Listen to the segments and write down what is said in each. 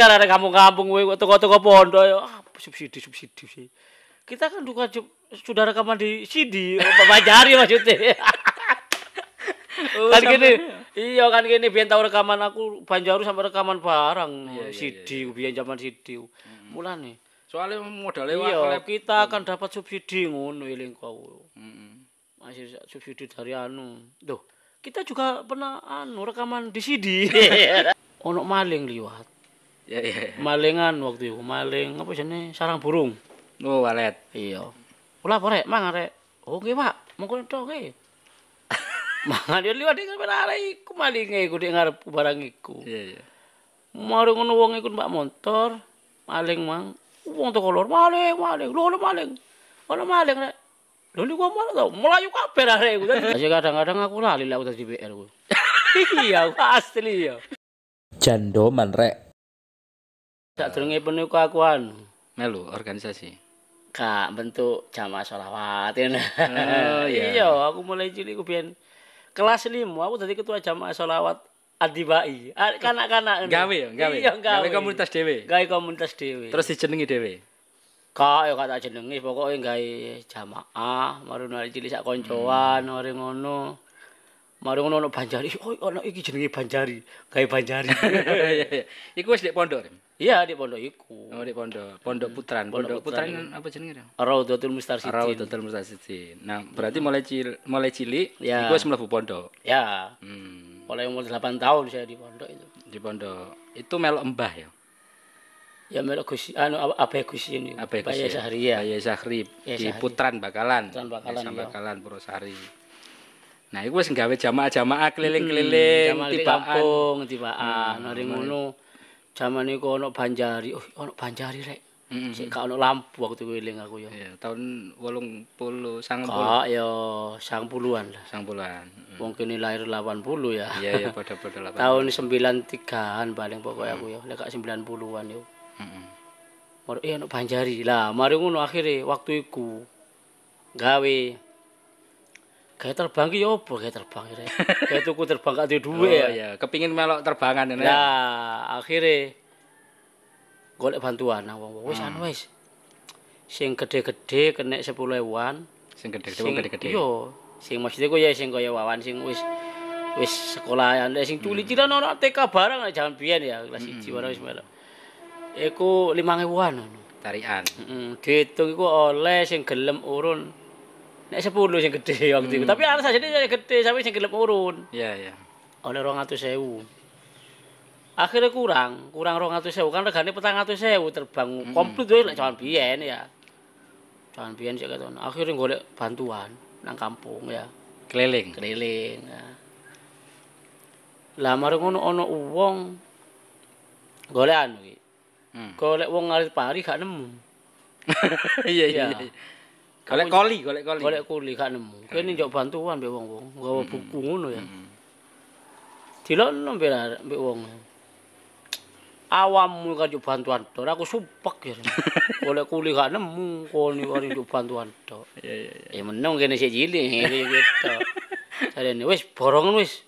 ngerti arek kampung-kampung kowe kok teko-teko pondok ya ah, subsidi subsidi sih. Kita kan juga ju- sudah rekaman di CD, Bapak Jari maksudnya. Oh, kan gini, iya kan gini biyen tau rekaman aku Banjaru sampai rekaman barang Iya, iya, CD biyen zaman CD. Mulane. Soalnya modalnya Iya, oleh kita akan dapat subsidi ngono eling kau. Heeh. Masih subsidi dari anu. Duh, kita juga pernah anu rekaman di CD. Ono maling liwat. Ya ya. ya. Malingan waktu itu, maling apa jenenge sarang burung. Oh, walet. Iya. Ula apa rek, mangan rek. Oh nggih, Pak. Monggo tok nggih. mangan dia liwat dengan arek iku malinge iku dik ngarep barang iku. Iya iya. Mari ngono wong iku mbak motor, maling mang. Wong teko lor maling, maling, lho maling. Ono maling rek. Lho niku malah tau, melayu kabeh arek iku. Jadi kadang-kadang aku lali lek aku dadi PR ku. Iya, asli ya. Jandoman rek. Sak durunge peniku aku anu, Melu organisasi. kak bentuk jamaah sholawat ya. Oh, iya. iya, aku mulai cilik ku biyen kelas 5 aku dadi ketua jamaah sholawat Adibai. Ah, Kanak-kanak. Gawe ya, gawe. Iya, gawe. komunitas dhewe. Gawe komunitas dhewe. Terus dijenengi dhewe. Kak ya kata jenenge pokoke gawe jamaah, mari nari cilik sak koncoan, mari ngono. Mari ngono ono Banjari. Oh, ono iki jenenge Banjari. Gawe Banjari. Iya iya. Iku wis di pondok. Iya di pondok iku. Oh, di pondok. Pondok Putran. Pondok Pondok Putran Putran. apa jenenge? Rem? Raudhatul Mustarsidin. Raudhatul Mustasitin. Nah, berarti mulai cil mulai cilik Ya. iku wis mlebu pondok. Ya, Hmm, mulai umur 8 tahun saya di pondok itu. di pondok. Itu melok embah ya. Ya melok Gus anu apa Gus ini. Apa ya, Gus ya? Sahri ya. Bayi Sahri Ya, di. Putran Bakalan. Putran Bakalan, Desa iya. Bakalan Purwosari. Nah, iku wis gawe jamaah-jamaah keliling-keliling Jaman di tibaan. kampung, tibaan. Hmm, Mari ngono. Zaman iku ono Banjari. Oh, ono Banjari rek. Heeh. Sik gak ono lampu waktu ku eling aku ya. Iya, tahun 80 90 Kak ya sang puluhan lah. sang bulan. Wong kene lahir 80 ya. Iya, iya pada-pada lah. Tahun 93-an paling pokoknya aku ya. Lek gak 90-an yo. Heeh. Mari eh ono Banjari. Lah, mari ngono akhirnya waktu iku gawe Kayak terbang ki yo opo kayak terbang rek. Kayak tuku terbang gak duwe duwe Oh, ya. iya, kepingin melok terbangan ini. Lah, akhirnya golek bantuan nang wong wis anu wis. Sing gede-gede kena 10.000-an. Sing gede-gede, wong gede-gede. Iya, sing maksudnya ku ya sing kaya wawan sing wis wis sekolahan sing culi-cilan ono TK barang lah jaman biyen ya kelas 1 barang wis melok. Iku 5.000-an ngono. Tarian. Heeh, dihitung iku oleh sing gelem urun nek 10 sing gede waktu itu. Tapi ana sajane sing gede sampai sing gelem urun. Iya, iya. oleh rong atus sewu akhirnya kurang kurang rong atus sewu kan regane petang atus sewu terbang komplit wae lek jaman biyen ya jaman biyen sih kata akhirnya golek bantuan nang kampung ya Keliling. keliling ya. lah mari ngono ana wong golek anu iki Hmm. golek wong ngarit pari gak nemu Iya, iya. Golek koli, golek koli. golek kuli gak nemu kene njok bantuan mbek wong-wong nggawa buku ngono ya Hmm. Dilokno mbek wong. Awammu kan yo bantuan tok. Aku supek ya. Golek kuli gak nemu koni kari yo bantuan tok. Iya, iya, iya. Ya meneng kene sik cilik gitu. Jarene wis borongan wis.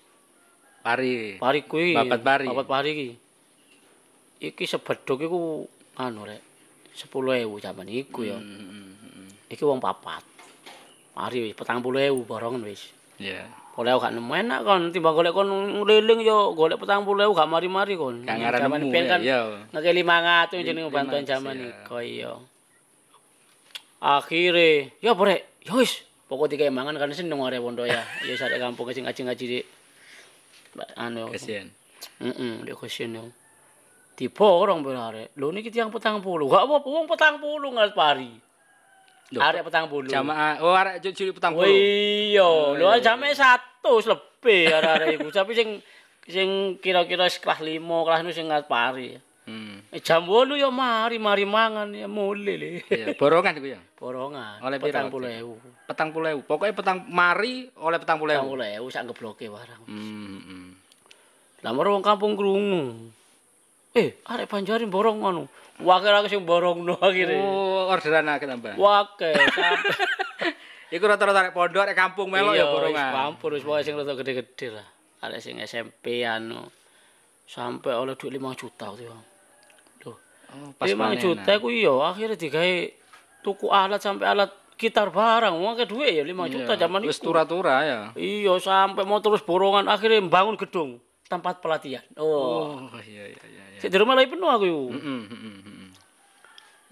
Pari. Pari kuwi. Babat pari. Babat pari iki. Iki sebedhok iku anu rek. 10.000 jaman iku ya. Hmm, Iki wong papat. Pari wis 40.000 borongan wis. Iya. Golek gak nemu enak kon timbang golek kon ngeliling yo golek 40.000 gak mari-mari kon. Gak ngaran nemu kan iya. ngeke 500 jenenge Lima- bantuan zaman iya. iku iya. Akhire ya apa rek? Ya wis, pokok tiga mangan kan seneng arek pondok ya. Ya sare kampung sing ngaji-ngaji di anu. Kasihan. Heeh, di kosin yo. Diborong berare. Lho niki tiyang petang puluh. Gak apa-apa wong petang puluh ngal pari. Loh, Arek petang puluh. Jamaah, oh arek cilik petang puluh. iya, Oh, lho iya, jame 100 lebih arek-arek iku. Tapi sing sing kira-kira kelas 5, kelas 6 sing ngal pari. Hmm. Eh, Jam 8 ya mari mari mangan ya mulai le. Iya, borongan iku ya. Borongan. Oleh pira petang puluh waktu ewu. Petang puluh ewu. Pokoknya petang mari oleh petang puluh Petang ewu. puluh ewu sak ngebloke barang. Hmm, hmm. Lah maro wong kampung krungu. Eh, arek Banjarin borong anu. Wakil aku sing borongno akhire. Oh, orderan akeh tambah. Sampe Iku rata-rata arek pondok, arek kampung melok ya Iya, wis borongan. Campur wis pokoke sing rada gede-gede lah. Arek sing SMP anu sampai oleh duit 5 juta itu. Oh, pas 5 panenan. juta iku iya akhirnya digawe tuku alat sampai alat gitar barang. Wong akeh duit ya 5 juta Iya, zaman Wis itu. tura-tura ya. Iya, sampai mau terus borongan akhirnya bangun gedung tempat pelatihan. Oh. Oh, iya iya iya. iya. Sik di rumah lagi penuh aku. Heeh, heeh, heeh.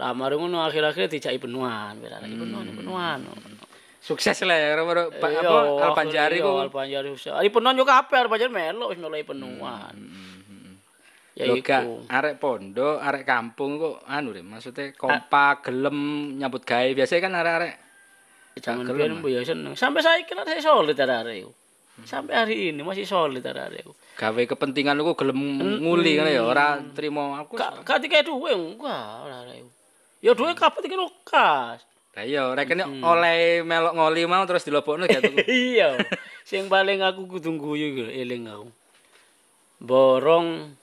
Lah mari ngono akhir-akhir dijaki penuhan, berarti penuhan, penuhan. Sukses lah ya, Iya, apa Alpanjari iya, Alpanjari usah. Ari penuhan yo kabeh Alpanjari melo wis mulai penuhan. Ya Lho gak iku. arek pondok, arek kampung kok anu deh, maksudnya kompak, gelem nyambut gawe. Biasanya kan arek-arek Jangan gelem, biar mbok ya seneng. Sampai saya kira saya solid arek iku. Sampai hari ini masih solid arek iku. gawe kepentingan ku gelem nguli kan ya, ora trimo aku. Gak gak dikek duwe enggak arek iku. Ya duwe kabeh dikek kas. Lah iya, rekene oleh melok ngoli mau terus dilobokno gitu. iya. Sing paling aku kudu guyu iku eling aku. Borong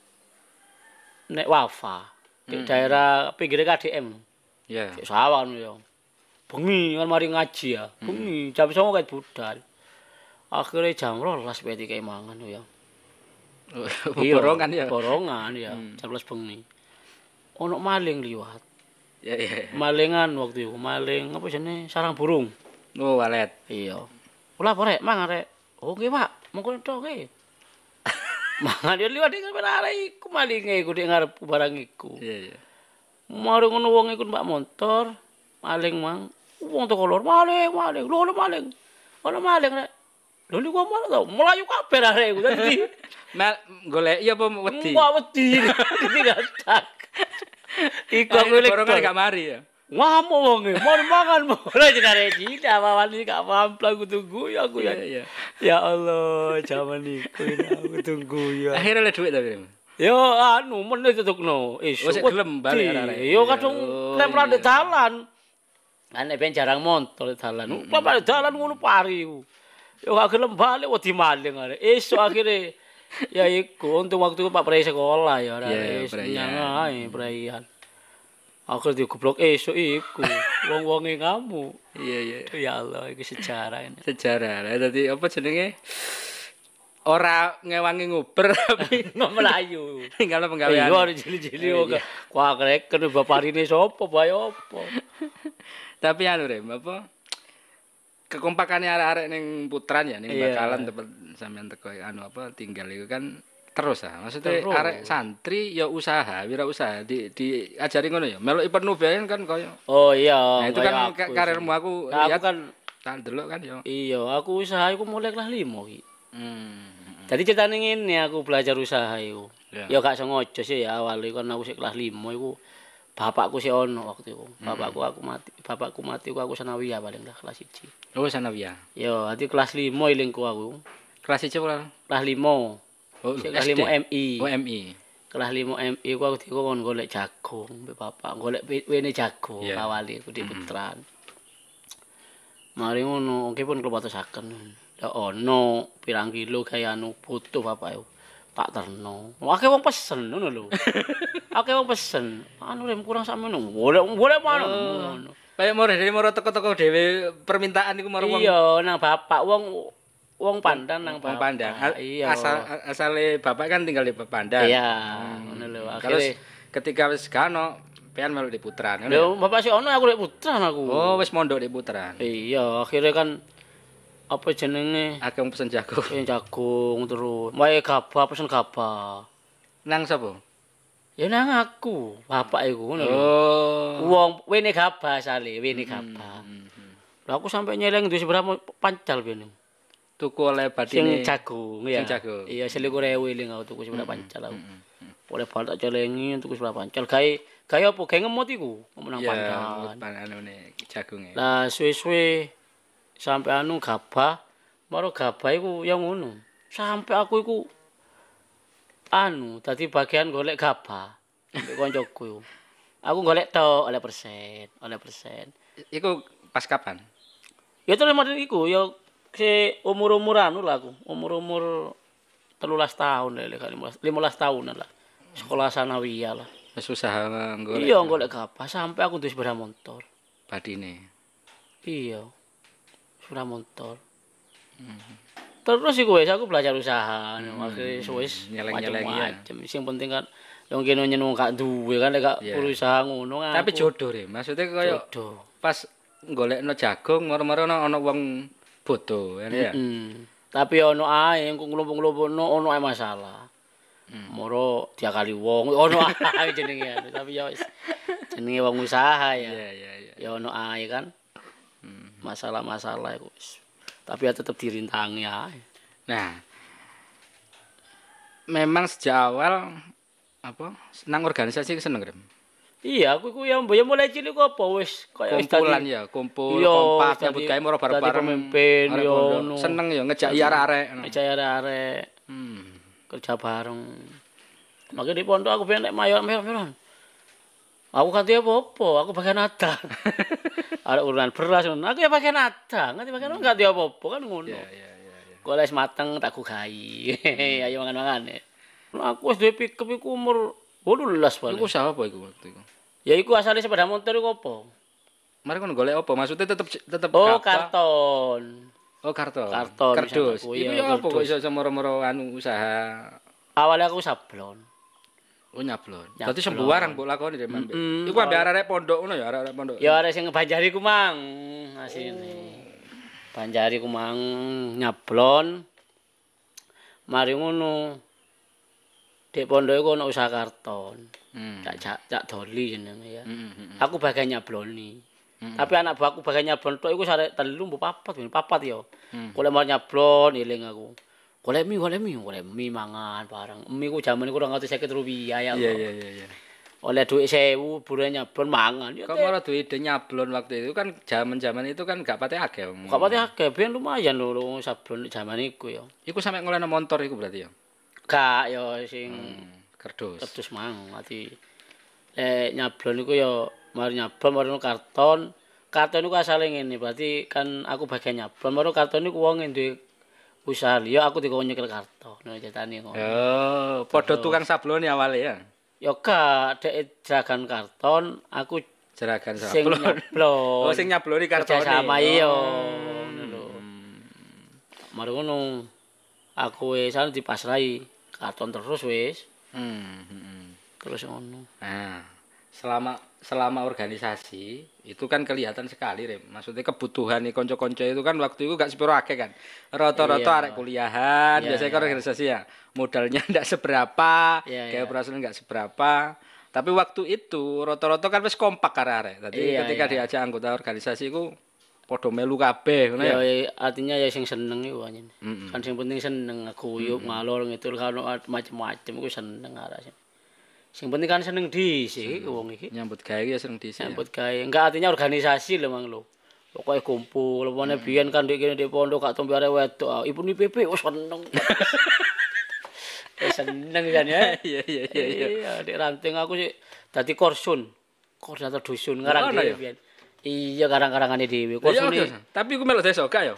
nek wafa di daerah pinggir KDM. Iya. Cek sawan ya. Bengi kan mari ngaji ya. Bengi jam 09.00 kayak budal. Akhirnya jam 12 peti kayak mangan ya. Borongan ya. Borongan ya. Jam 12 bengi. Ono maling liwat. Iya iya. Malingan waktu itu, maling apa jenenge sarang burung. Oh, walet. Iya. Ula apa rek, mangan rek. Oh nggih, Pak. Monggo tok nggih. mangan dia liwat dengan arek iku malinge iku di ngarep barang iku. Iya iya. Mari ngono wong iku Mbak motor, maling mang. Wong teko lor maling, maling. Lho lho maling. Ono maling rek. Lho niku malah tau, melayu kabeh arek iku. Dadi Mel golek iya apa wedi? Mbak wedi. Ketika tak. Iku aku Akhirnya lek borongan gak mari ya. ngamuk wonge, mau mangan mulai jenare tidak apa wani gak paham aku tunggu ya aku ya. Iya iya. Ya Allah, zaman iku aku tunggu ya. Akhirnya le duit tapi. Yo anu meneh tutukno. Eh, Oh, sik gelem balik arek-arek. Yo kadung Oh, lek iya. di dalan. Ane ben jarang montol di dalan. Lek di dalan ngono pari. Yo gak gelem balik wedi maling arek. Esuk akhire ya iku untuk waktu itu Pak Prei sekolah ya arek. Iya, Wis Preian. nyang ae Preian. Aku digoblok esuk iku. Wong-wonge ngamuk. Iya iya. Ya Allah, iki sejarah ini. Sejarah. Lah dadi apa jenenge? Ora ngewangi nguber tapi melayu. tinggal Iya, penggawean. ada jeli-jeli kok. Wah, kreken bapak ini sapa, bae apa? Tapi anu Rem, apa? Kekompakannya arek-arek ning putran ya, ning Iya. bakalan tempat sampean teko anu apa tinggal itu kan terus ah. Maksudnya Terus. arek santri ya usaha, wirausaha di diajari ngono ya. Melok penuh biayan kan koyo. Oh iya. Nah, itu kan aku ka- karirmu aku Nah, aku lihat kan tak delok kan ya. iya, aku usaha iku mulai kelas 5 iki. Hmm. Jadi ceritane ngene aku belajar usaha iku. Ya. Ya gak sengaja sih ya awal iku kan aku sik kelas 5 iku bapakku sih ono waktu itu. Hmm. Bapakku aku mati, bapakku mati aku sanawiyah paling dah kelas 1. Oh sanawiyah. Yo, hati kelas 5 ilingku aku. Kelas 1 ora? Kelas 5. Oh, Sik kelas. 5 MI. Oh MI. kelas 5 MI ku aku dikon golek jagung mbek bapak golek wene jagung Iya. awali aku di putran mari ngono oke pun kula batasaken ya ono pirang kilo kaya anu butuh bapak yo tak terno. Akeh wong pesen ngono lho. Akeh wong pesen. Anu rem kurang sak ngono. Boleh boleh mana ngono? Kayak moro dari moro teko-teko dhewe permintaan iku moro wong. Iya nang bapak. Wong wong pandan nang wong. A- iya. Asal asale bapak kan tinggal di Pandan. iya ngono lho. Akhirnya ketika wis kano pian melu di Putran. Lho, bapak sih ono aku lek putran aku. Oh, wis mondok di Putran. Iya, akhirnya kan apa jenenge Akeh pesen jago. yang jagung terus. Wae gabah pesen gabah. Nang sapa? Ya nang aku, bapak iku ngono. Oh. Wong wene gabah sale, wene gabah. Hmm. Lah aku sampai nyeleng duwe seberapa pancal ben. Tuku oleh Sing badine. jagung ya. Sing jagung. Iya, selikur ewu eling aku tuku seberapa pancal aku. Oleh bal tak celengi tuku seberapa pancal. Gawe gawe apa? Gawe ngemot iku, ngemot nang pandan. pandanane jagunge. Lah suwe-suwe sampai anu gabah, baru gabah iku yang ngono. Sampai aku iku anu tadi bagian golek gabah. Mbek koncoku. Aku golek tok oleh persen, oleh persen. Iku pas kapan? Ya itu lemah iku ya si umur-umur anu lah aku. Umur-umur 13 tahun lah, 15, 15 tahunan lah. Sekolah sanawiyah lah. Wis usaha golek Iya golek gabah sampai aku duwe sepeda motor. badine. Iya. Sepeda motor. Terus iku wis aku belajar usaha, hmm. akhirnya wis nyeleng-nyeleng ya. macam-macam. Sing penting kan Yang kene nyeneng gak duwe kan lek gak Iya. berusaha ngono kan. Tapi jodoh re, maksudnya kaya jodoh. pas golekno jagung moro-moro ana ana wong bodo kan ya. Hmm. Tapi ono ae engko nglumpuk-nglumpukno ono ae masalah. Moro diakali wong ono ae jenenge tapi ya wis jenenge wong usaha ya. Iya iya iya. Ya ono ae kan. Masalah-masalah wis. Tapi ya tetep dirintangi ae. Nah, memang sejak awal apa nang organisasi ku seneng rem. Iya, aku iku ya ya mulai cilik apa wis kaya wis Kumpulan ya, kumpul, Iya, kompak, nyambut gawe dadi bareng-bareng. pemimpin, yo. Seneng ya ngejak arek-arek. ngono. Percaya arek Hmm. kerja bareng. Makanya di pondok aku pengen nek mayor mayor Aku ganti apa-apa, aku pakai nada. Ada urunan beras, aku ya pakai nada, nganti pakai nada ganti apa-apa kan ngono. Iya iya iya. iya. Kalau es mateng tak ku gai. Ayo mangan-mangan ya. Aku wis duwe pickup iku umur 18 paling. Iku apa iku waktu iku? Ya iku asale sepeda motor iku apa? Mari kon golek apa? Maksudnya tetep tetep Oh, karton. Oh, karton. Karton, Kardus. Iku iya, ya apa kok iso moro-moro anu usaha Awalnya aku sablon. Oh nyablon. Nyablon. Berarti sembuaran mbok lakoni deh Mbak. Mm-mm. Iku ambek arek-arek pondok ngono ya, arek-arek pondok. Ya ada sing Banjari ku mang asine. Banjari ku mang nyablon. Mari ngono. Dek pondok iku ono usaha karton. Hmm. Cak cak, cak doli jenenge ya. Hmm, hmm, hmm. Aku bagian nyabloni. Mm-mm. Tapi anak buahku bagian nyablon tok iku sare telu mbok papat, papat ya. Hmm. Golek mau nyablon eling aku. Golek mie, golek mie, golek mie mangan bareng. Mie ku jaman iku 250 rupiah ya. Iya iya iya iya. Oleh duit 1000 bure nyablon mangan. Ya Kok malah duwe ide nyablon waktu itu kan zaman-zaman itu kan gak akeh. Om. Gak pati akeh, biyen lumayan lho lho sablon zaman iku ya. Iku sampe ngolehno motor iku berarti ya. Gak ya sing Hmm. Kerdus. terus mang ati eh nyablon iku ya mari nyablon mari karton. Karton iku asale ngene, berarti kan aku bagian nyablon, mari karton iku wong duwe usaha liya aku dikon nyekel karton. Ngono ceritane ngono. Oh, padha tukang sablon ya awale ya. Ya gak dek jeragan karton, aku Jeragan sing sablon. nyablon. Oh, sing nyabloni kartone. kerja sama iya. Lho. Mari ngono. Aku wis anu dipasrahi karton terus wis. Hmm, hmm, hmm. Terus ngono. Nah, selama selama organisasi itu kan kelihatan sekali, Rem. Maksudnya kebutuhan nih konco-konco itu kan waktu itu gak sepiro akeh kan. Rata-rata Iya. arek kuliahan, Iya, biasanya kan iya. organisasi ya. Modalnya ndak seberapa, Iya, kayak iya. operasional nggak seberapa. Tapi waktu itu rata-rata kan wis kompak arek. Tadi Iya, ketika iya. diajak anggota organisasi itu padha melu kabeh ngono Ya, ya. ya, artinya ya sing seneng iku anjen. Mm-mm. Kan sing penting seneng guyub ngalor ngidul kan ono macem-macem iku seneng arek sing. Penting kan seneng dhisik wong iki. Nyambut gawe ya sering dhisik. ya. Nyambut gawe. Enggak artinya organisasi lho Mang lho. Pokoke kumpul, pokoknya biyen kan di kene di pondok gak tombe arek wedok. Ibu ni PP oh seneng. Eh seneng kan ya. Iya iya iya iya. Iya, di ranting aku sih dadi korsun. Koordinator dusun ngarang dhewe ya? biyen. Iya karang-karangane dhewe. Iya, Korsun. Tapi iku melok desa gak ya?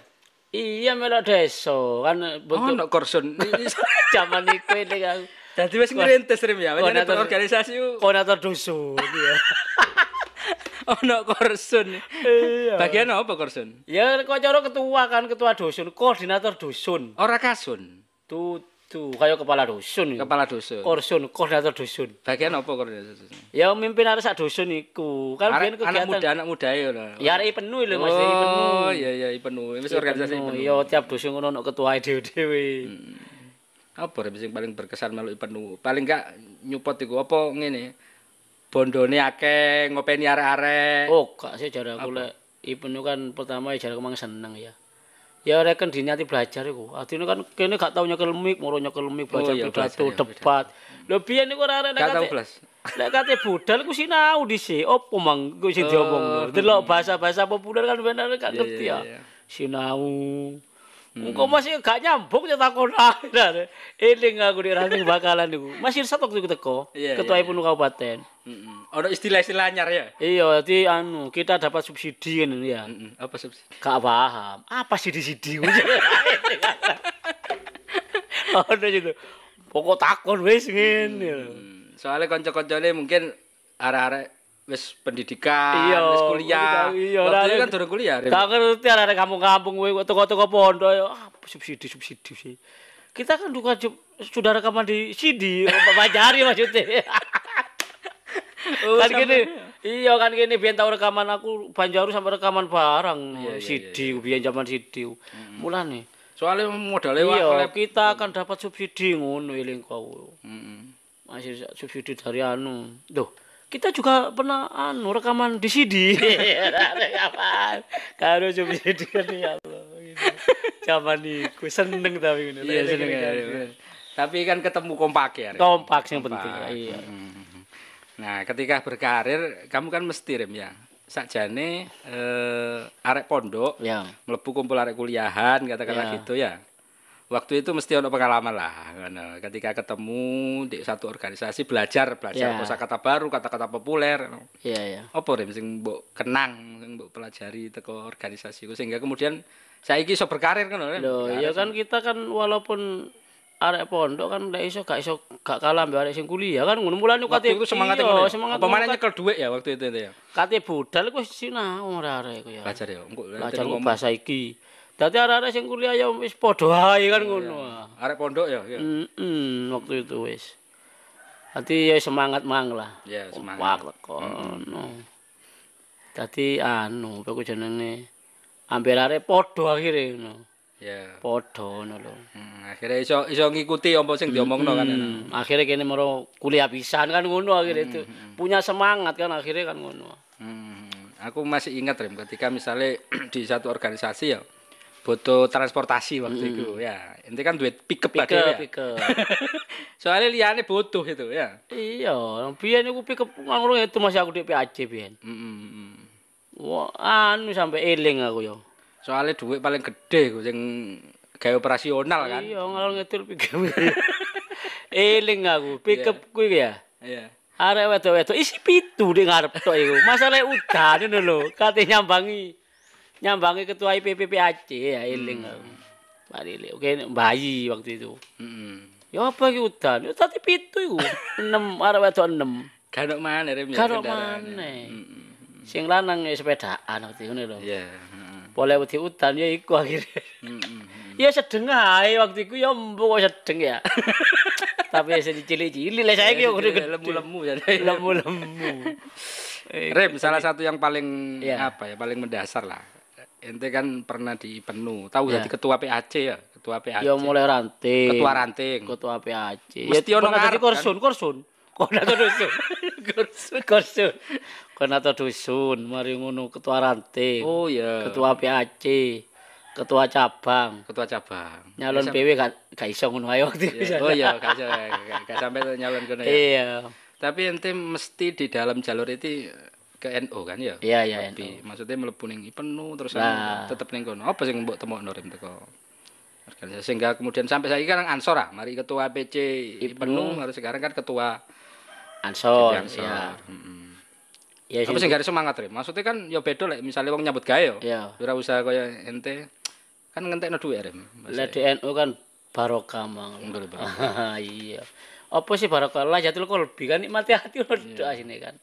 Iya melok desa kan Oh, bentuk no korsun. zaman iku ini aku. Dadi wis ngrintis Rem ya. Wis Koordinator- ku Koordinator dusun ya. ono korsun. Iya. Bagian apa korsun? Ya kok cara ketua kan ketua dusun, koordinator dusun. Ora kasun. Tuh kayak kepala dusun. Kepala dusun. Korsun, koordinator dusun. Bagian apa koordinasi? Ya mimpin arek sak dusun iku. Kan biyen Arek- anak kegiatan. muda, anak muda ya lho. Ya arek penuh lho Mas, penuh. Oh, iya iya penuh. Wis organisasi Penuh. Ya tiap dusun ngono ono ketua dhewe-dhewe. Apa sing paling berkesan meluk penuh? Paling gak nyupot iku apa ngene? Bondone akeh, ngopeni arek-arek. Oh, gak sih jare aku lek Ibnu kan pertama ya jare aku mang seneng ya. Ya reken diniati belajar iku. Artine kan kene gak tau nyekel mic, moro nyekel mic Oh, belajar iya, pidato, belajar, ya, debat. Lho biyen niku ora arek Gak tau kate- budal ku sinau dhisik. Opo mang ku sing Oh, diomongno. Delok bahasa-bahasa populer kan bener gak Iya, ngerti iya, ya. iya. Sinau. Engko masih gak nyambung ya takon ae. Eling aku di ranting bakalan niku. Masih satu waktu teko. Iya, Ketua iya, Ibnu Kabupaten. Heeh. Ono istilah-istilah anyar ya? Iya, jadi anu kita dapat subsidi kan ya. Heeh. Apa subsidi? Gak paham. Apa sih di sidi? Ada gitu. Pokok takon wis ngene. Hmm, Soalnya kanca-kancane mungkin arek-arek wis pendidikan, Iya, wis kuliah. iya, Waktu kan durung kuliah. Gak ngerti arek kampung-kampung kowe kok teko-teko pondok ya ah, subsidi subsidi sih. Kita kan duka sudah rekaman di CD, Pak Bajari maksudnya. kan gini, iya kan gini biar tahu rekaman aku Banjaru sampai rekaman barang CD, biar zaman CD. Mulane. Soalnya modalnya Iya, wak kita akan dapat subsidi ngono eling kau. Heeh. Masih subsidi dari anu. Duh, kita juga pernah anu rekaman di CD. Kapan? Karo subsidi kan ya Allah. Gitu. Zaman iku seneng tapi ngono. Iya seneng ya. Tapi kan ketemu kompak ya. Kompak yang penting. Iya. Mm. Nah, ketika berkarir kamu kan mesti rem ya. Sakjane eh arek pondok Ya. mlebu kumpul arek kuliahan katakanlah Ya. gitu ya. Waktu itu mesti ono pengalaman lah. Ketika ketemu di satu organisasi belajar, belajar Ya. kosakata baru, kata-kata populer. Iya, iya. Apa rem sing mbok kenang, sing mbok pelajari teko organisasi ku sehingga kemudian saiki iso berkarir ngono Rem. Loh, ya kan kita kan walaupun arek pondok kan ndak iso gak iso gak kalah mbek arek sing kuliah kan ngono mulane kate itu semangat iya, ngono. ya? semangat kan. nyekel duit ya waktu itu itu ya. kate budal iku wis sinau arek iku ya. Belajar ya. Engko Belajar bahasa iki. Dadi arek-arek sing kuliah ya wis padha ae kan ngono. arek pondok ya. Heeh, waktu itu wis. Dadi ya semangat mang lah. Ya, semangat. Kompak kono. Dadi anu, apa jenenge? Ambil arek padha akhire ngono. Ya. Padha ngono lho. Hmm, akhirnya iso iso ngikuti apa sing diomongno kan. Hmm, akhirnya kene moro kuliah pisan kan ngono akhirnya itu. Punya semangat kan akhirnya kan ngono. Hmm, aku masih ingat Rem ketika misalnya di satu organisasi ya butuh transportasi waktu itu ya. Inti kan duit pick up ya. Soalnya liane butuh itu ya. Iya, biyen iku pike ngono itu masih aku di. Hmm, hmm, hmm. Wah, anu sampai eling aku yo. Soalnya duit paling gede ku sing gawe operasional kan. Iya, ngalor ngedul pike. eling aku, pick up kuwi ya. Iya. Arek wedok-wedok isi pitu di ngarep tok iku. Masalah udan ngono lho, kate nyambangi nyambangi ketua IPPP Aceh ya eling aku. Mari le, oke bayi waktu itu. Hmm. Ya apa iki udan? Ya tadi pitu iku. 6 arek wedok 6. Kan mana Rem ya Karo kendaraannya. maneh. Hmm, Sing lanang ya sepedaan waktu itu lho. Iya. Boleh wedi udan ya iku akhirnya. Hmm, hmm, hmm. Ya sedeng ae waktu iku ya mbok sedeng ya. Tapi ya cilik-cilik lah saiki yo gede-gede. lemu-lemu. Lemu-lemu. Rem, salah satu yang paling Iya. apa ya, paling mendasar lah. Ente kan pernah di Penu, tahu Iya. jadi ketua PAC ya, ketua PAC. Ya mulai ranting. Ketua ranting. Ketua PAC. Mesti ono ngarep, kan? korsun, korsun. Konato dusun. korsun, korsun. Konato dusun, mari ngono ketua ranting. Oh iya. Ketua PAC. Ketua cabang. Ketua cabang. Nyalon PW gak gak iso ngono itu. Iya, Oh iya, gak, gak, gak sampai nyalon kono ya. Iya. Tapi ente mesti di dalam jalur itu ke NU kan ya? Iya, iya, Tapi maksudnya mlebu ning Penu terus Nah. tetep ning kono. Apa sing mbok temokno Rem teko? organisasi sehingga kemudian sampai saiki kan Ansor ah, mari ketua PC Penu, harus sekarang kan ketua Ansor, Ansor. ya. Heeh. Ya Apa sing garis semangat Rem? Maksudnya kan ya beda lek misalnya wong nyambut gawe ya. Ya. Ora usah kaya ente kan ngentekno dhuwit Rem. Lah di NU kan barokah mang. Iya. Apa sih barokah lah jatul kolbi kan nikmati hati lho doa sini kan.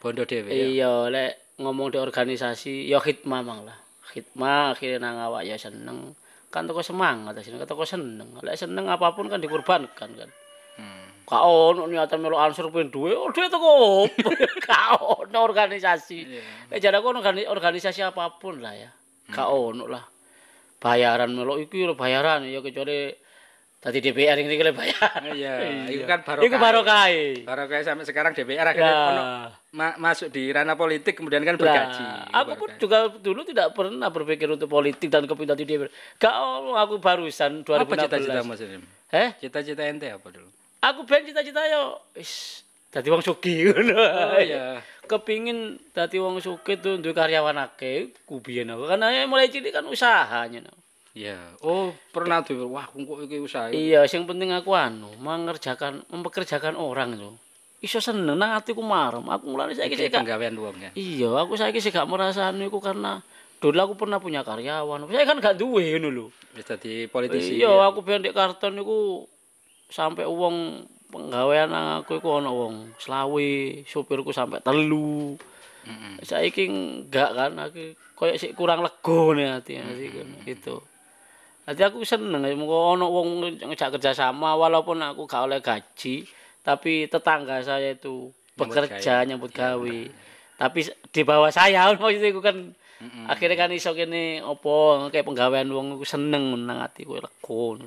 Bondo dhewe ya. Iya, lek ngomong di organisasi ya khidmah mang lah. Khidmah akhirnya nang awak ya seneng. Kan toko semangat sini, toko seneng. Lek seneng apa pun kan dikorbankan kan. Hmm. Gak ono niatan melu ansur pun duwe, oh duwe opo? Gak ono organisasi. Lek jare organi- organisasi apa pun lah ya. Gak ono lah. Bayaran melu iki lho bayaran ya kecuali tadi DPR ini kele bayar. Iya, itu kan barokah. Iku barokah. Barokah sampai sekarang DPR akhirnya Ya. ono ma- masuk di ranah politik kemudian kan bergaji. Lah, aku pun juga dulu tidak pernah berpikir untuk politik dan kepindah di DPR. Gak ono aku barusan 2016. apa cita-cita Mas Rim? Eh? Cita-cita ente apa dulu? Aku ben cita-cita yo wis dadi wong sugih ngono. Oh iya. Kepingin dadi wong sugih tuh duwe karyawan akeh, ku biyen aku. Karena mulai cilik kan usahanya. no. Iya. Oh, pernah tuh. Wah, kok iki usaha. Iya, sing penting aku anu, mengerjakan mempekerjakan orang tuh. Iso seneng nang atiku marem. Aku mulane saiki Iki sik penggawean wong ya. Iya, aku saiki sik gak merasa anu iku karena dulu aku pernah punya karyawan. Saya kan gak duwe ngono lho. Wis dadi politisi. Iya, aku ben karton niku sampai wong penggawean aku iku ana wong selawe, supirku sampai telu. Heeh. Saiki enggak kan aku koyo sik kurang lega nih hati sih gitu. Dadi aku seneng mengko ono wong ngejak kerja sama walaupun aku gak oleh gaji, tapi tetangga saya itu bekerja nyambut gawe. Tapi s- di bawah saya maksudnya iku kan akhirnya kan iso kene apa kayak penggawean wong iku seneng nang atiku lega. ngono.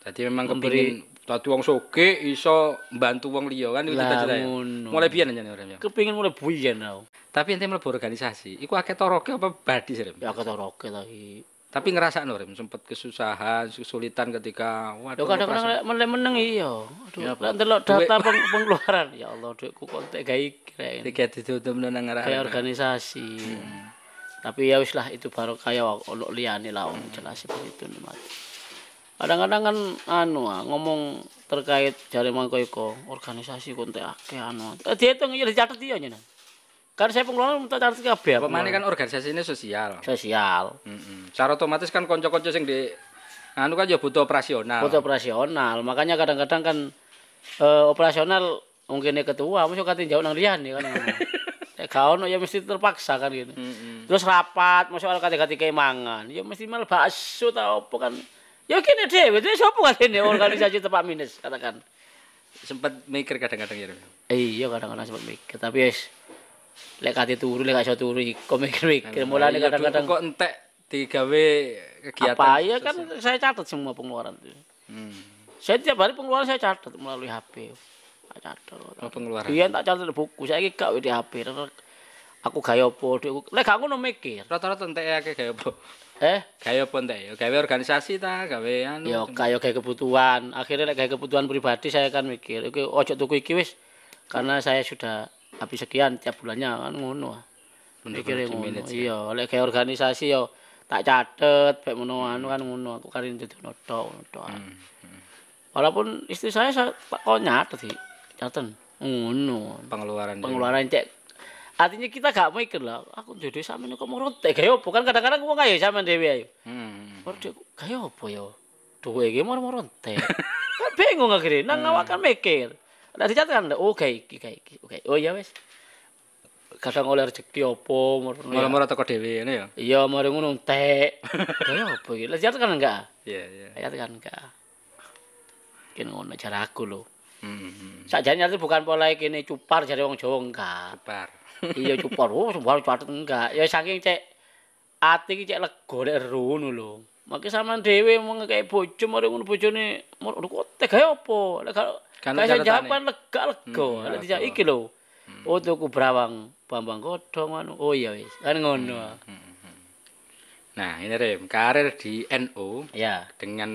Jadi memang kepingin dadi wong soge iso mbantu wong liya kan itu Lah, cita-cita ya. Mulai biyen jane Rem ya. Kepingin mulai buyen aku. Tapi ente mlebu organisasi, iku akeh toroke apa badi sih? Ya ketoroke lagi. Tapi ngerasakno Rem sempet kesusahan, kesulitan ketika waduh kadang-kadang operasi. lek meneng meneng iya. Aduh, Ya, ndelok data peng pengeluaran, ya Allah duitku kok entek gawe kira tiga ditutup nang ngarep. kayak organisasi. Tapi ya wis lah itu baru kayak ono liyane lah om jelas begitu nih. Kadang-kadang kan anu ah, ngomong terkait jare mangko iko organisasi kok entek akeh anu. Eh, dihitung ya dicatet iya nyenan. Kan saya tak catet kabeh. Apa mana kan organisasi ini sosial. sosial. Mm-mm. Secara otomatis kan konco-konco sing di anu kan ya butuh operasional. Butuh operasional. Makanya kadang-kadang kan eh, operasional mungkin ketua mesti kate jauh nang liyane kan. Nek gak ono ya mesti terpaksa kan gitu. Mm-mm. Terus rapat, masuk al kate-kate kayak mangan. Ya mesti malah bakso ta apa kan. Ya kene dhewe, dhewe sapa kene organisasi tepak minus katakan. Sempet mikir kadang-kadang ya. Rem. Iya kadang-kadang sempat mikir, tapi wis lek kate turu lek iso turu iku mikir-mikir. Mulane Iya, kadang-kadang kok entek digawe kegiatan. apa ya kan saya catat semua pengeluaran itu. Hmm. Saya tiap hari pengeluaran saya catat melalui HP. Tak catat. Oh, pengeluaran. Biyen tak catat buku, saiki gak di HP. Aku gawe apa, lek gak ngono mikir. Rata-rata entek akeh gawe apa? Eh, Gawe apa entek ya? Gawe organisasi ta, gawe anu. ya kayak kayak kebutuhan. Akhirnya lek kayak kebutuhan pribadi saya kan mikir, oke ojo tuku iki wis karena saya sudah habis sekian tiap bulannya kan ngono. Mikirnya ngono. Iya, lek kayak organisasi yo tak catet baik ngono anu kan ngono. Aku kan itu noto noto. Walaupun istri saya tak kok nyatet sih. Catet. Ngono. pengeluaran. pengeluaran cek artinya kita gak mikir lah aku jodoh sama ini kok mau rontek gaya apa kan kadang-kadang wong ayo sama dewi ayo Hmm. baru dia gaya apa ya duwe iki mau rontek kan bingung akhirnya nang awak kan mikir ada dicatat kan oke iki kayak iki oke oh iya wes kadang oleh rezeki apa ngono ya. Mula-mula teko dhewe ngene ya. iya mari ngono entek gaya apa iki lah dicatat kan enggak Iya, iya. dicatat kan enggak kene ngono cara aku lho Hmm. hmm. sakjane itu bukan pola kene cupar jare wong Jawa enggak Bar. iya cupar oh sembarang catet enggak ya saking cek ati iki cek lega nek rono lho Maki sampean dhewe mau kayak bojo mari ngono bojone mau kok tega apa lek gak Kan gak iso catetane. jawab kan lega lega. Hmm, lek dijak iki lho. Oh tuku brawang Bambang Godhong anu. Oh iya wis kan ngono. Nah, ini Rem, karir di NU ya. dengan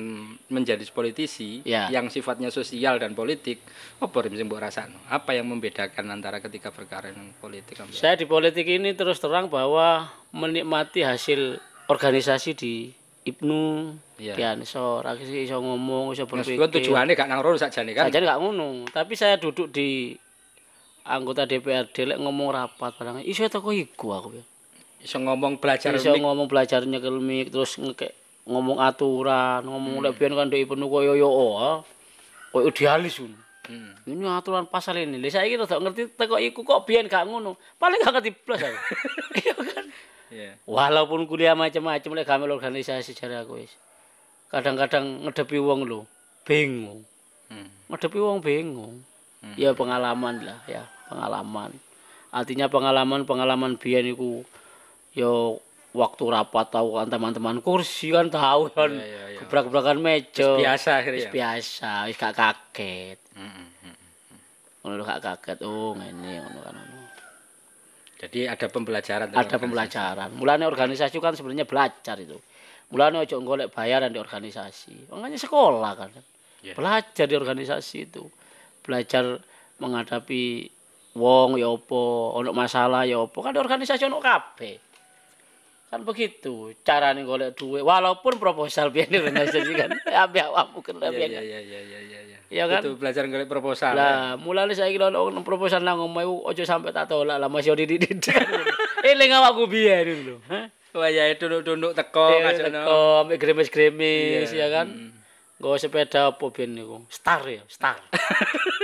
menjadi politisi Ya. yang sifatnya sosial dan politik, apa Rem sing mbok rasakno? Apa yang membedakan antara ketika berkarir dengan politik saya di politik ini terus terang bahwa menikmati hasil organisasi di Ibnu Iya. ya iso ra iso ngomong iso berpikir Meskipun tujuannya gak nang rono sakjane kan. Saja nggak ngono, tapi saya duduk di anggota DPRD lek ngomong rapat barang iso teko iku aku ya. Iso ngomong belajar Iso ngomong belajarnya kelmik terus ngeke ngomong aturan, ngomong lek biyen kan ndek penuh koyo yo oh. Koyo idealis ngono. Hmm. Ini aturan pasal ini. Lah saiki rada ngerti teko iku kok biyen gak ngono. Paling gak ngerti blas aku. Iya kan. Iya. Walaupun kuliah macam-macam lek gamel organisasi jare aku wis. Kadang-kadang ngedepi wong lho bingung. Hmm. Ngedepi wong bingung. Ya pengalaman lah ya, pengalaman. Artinya pengalaman-pengalaman biyen iku ya waktu rapat tahu kan teman-teman kursi kan tahu kan. Iya, iya, iya. Gebrak-gebrakan meja. Biasa akhirnya. Wis biasa, wis gak kaget. Hmm, hmm, hmm. Ngono gak kaget. Oh, ngene ngono kan. Jadi ada pembelajaran Ada pembelajaran. Mulane organisasi kan sebenarnya belajar itu. Mulane ojo golek bayaran di organisasi. Makanya sekolah kan. Iya. Belajar di organisasi itu. Belajar menghadapi wong ya ono masalah ya. Kan di organisasi ono kabeh. Kan begitu carane golek duit walaupun proposal biyen di organisasi kan ambil awakmu kan Iya, iya, iya, iya, iya, iya, iya. Iya kan? Itu belajar golek proposal. ya. Lah, mulane saiki lho proposal nang omah iku aja sampe tak tolak lah masih dididik. Eling awakku biyen lho. Hah? Wah, ya duduk-duduk teko Teko, ngajono. teko, ambek gremes-gremes Iya, ya kan. Nggawa sepeda apa biyen niku? Star ya, Star.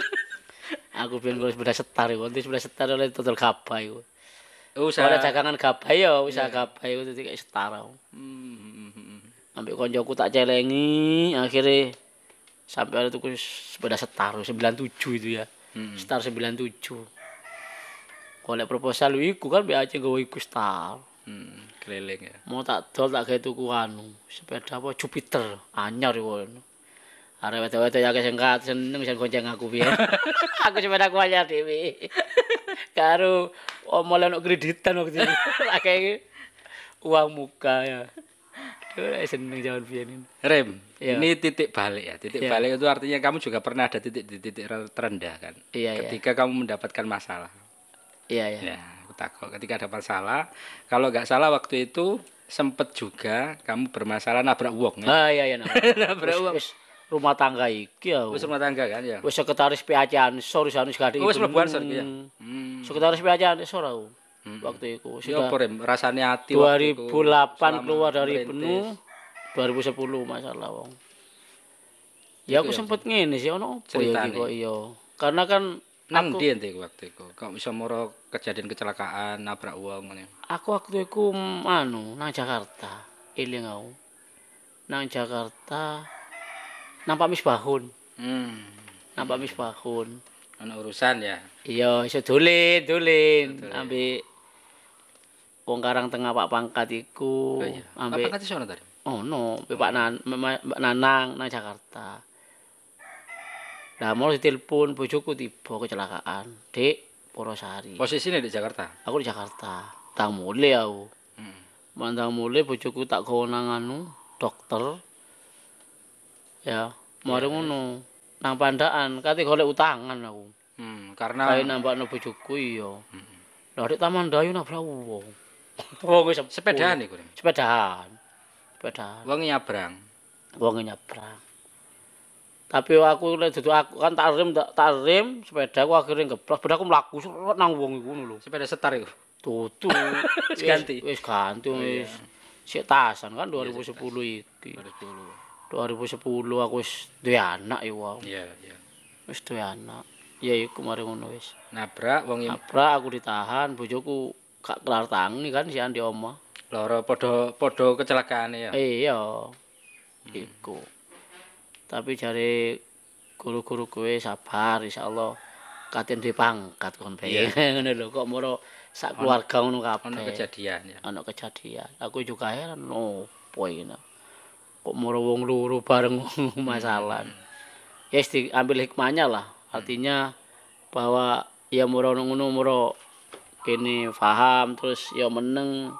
Aku biyen nggawa sepeda Star iku, nanti sepeda Star oleh total gabah iku. Usaha. Oleh dagangan gabah ya, usaha gabah iku dadi kayak Star. aku. Hmm, hmm, hmm, hmm. Ambek koncoku tak celengi, akhirnya sampai ada tuh sepeda setar 97 itu ya. Hmm. Star 97. Golek proposal iku kan aja nggawa iku star. Hmm, keliling ya. Mau tak dol tak gawe tuku anu, sepeda apa Jupiter anyar iku. Arek wedok-wedok ya sing kat seneng sing gonceng aku piye. aku sepeda aku anyar dhewe. Karo omol ono kreditan waktu itu. Akeh uang muka ya. Seneng zaman biyen. Rem, Iya. ini titik balik ya. Titik Iya. balik itu artinya kamu juga pernah ada titik di titik terendah kan. Iya, iya. Ketika kamu mendapatkan masalah. Iya, iya. Ya, aku takut. Ketika ada masalah, kalau nggak salah waktu itu sempet juga kamu bermasalah nabrak uang ya. Ah iya iya. Nabrak uang. rumah tangga iki ya. Wis rumah tangga kan ya. Wis sekretaris PAC Ansor wis anu gak Oh, wis mlebu Ansor ya? Hmm. Sekretaris PAC Ansor aku. Waktu itu Ya sudah Rem? Rasane hati waktu itu 2008 selama keluar dari. Benu 2010 masalah wong. Ya aku sempet ngene sih ono apa ya Ceritane. iki kok iya. Karena kan Nang ndi ente waktu itu? Kok bisa moro kejadian kecelakaan nabrak uang ngene? aku waktu itu anu nang Jakarta. Eling aku. Nang Jakarta nampak misbahun. Hmm. Nampak misbahun. Ono urusan ya. Iya, iso dolen, dolen. Ambek wong Karang Tengah Pak Pangkat iku. Oh iya. Ambek kate sono tadi? Oh no, Pak Nan, Mbak Nanang nang Jakarta. Lah mau ditelepon bojoku tiba kecelakaan. Dek, Porosari. Posisinya di Jakarta. Aku di Jakarta. Tang mulai aku. Hmm. Mandang mulai bojoku tak nang anu dokter. Ya, mari ngono. Nang pandaan kate golek utangan aku. Hmm, karena Kae nambakno bojoku iya. Lah dek Taman Dayu nabrak wong. Wong wis sepuh. sepedaan iku. Rem. Sepedaan. Sepedaan. Wong nyabrang. wong nyebrang. Tapi aku lek dudu aku kan tak rem tak, tak rem sepeda aku akhirnya ngeblok, sepeda aku mlaku nang wong iku ngono lho. Sepeda setar iku. Tutu. Wis ganti? Wis ganti wis. Sik tasan kan 2010 iki. 2010. 2010 aku wis duwe anak ya wong. Iya, iya. Wis duwe anak. Ya iku mari ngono wis. Nabrak wong Nabrak aku ditahan, bojoku gak kelar tangi kan si di omah. loro padha padha kecelakaane ya. Iya. Iku. Tapi jare guru-guru kowe sabar insyaallah katen duwe pangkat kon bae. Ngono lho kok moro sak keluarga ngono Ono kabeh. kejadian ya. Ana kejadian. Aku juga heran opo iki. Kok moro wong loro bareng masalah. Ya wis diambil hikmahnya lah. Artinya bahwa ya moro ngono moro kene paham terus ya meneng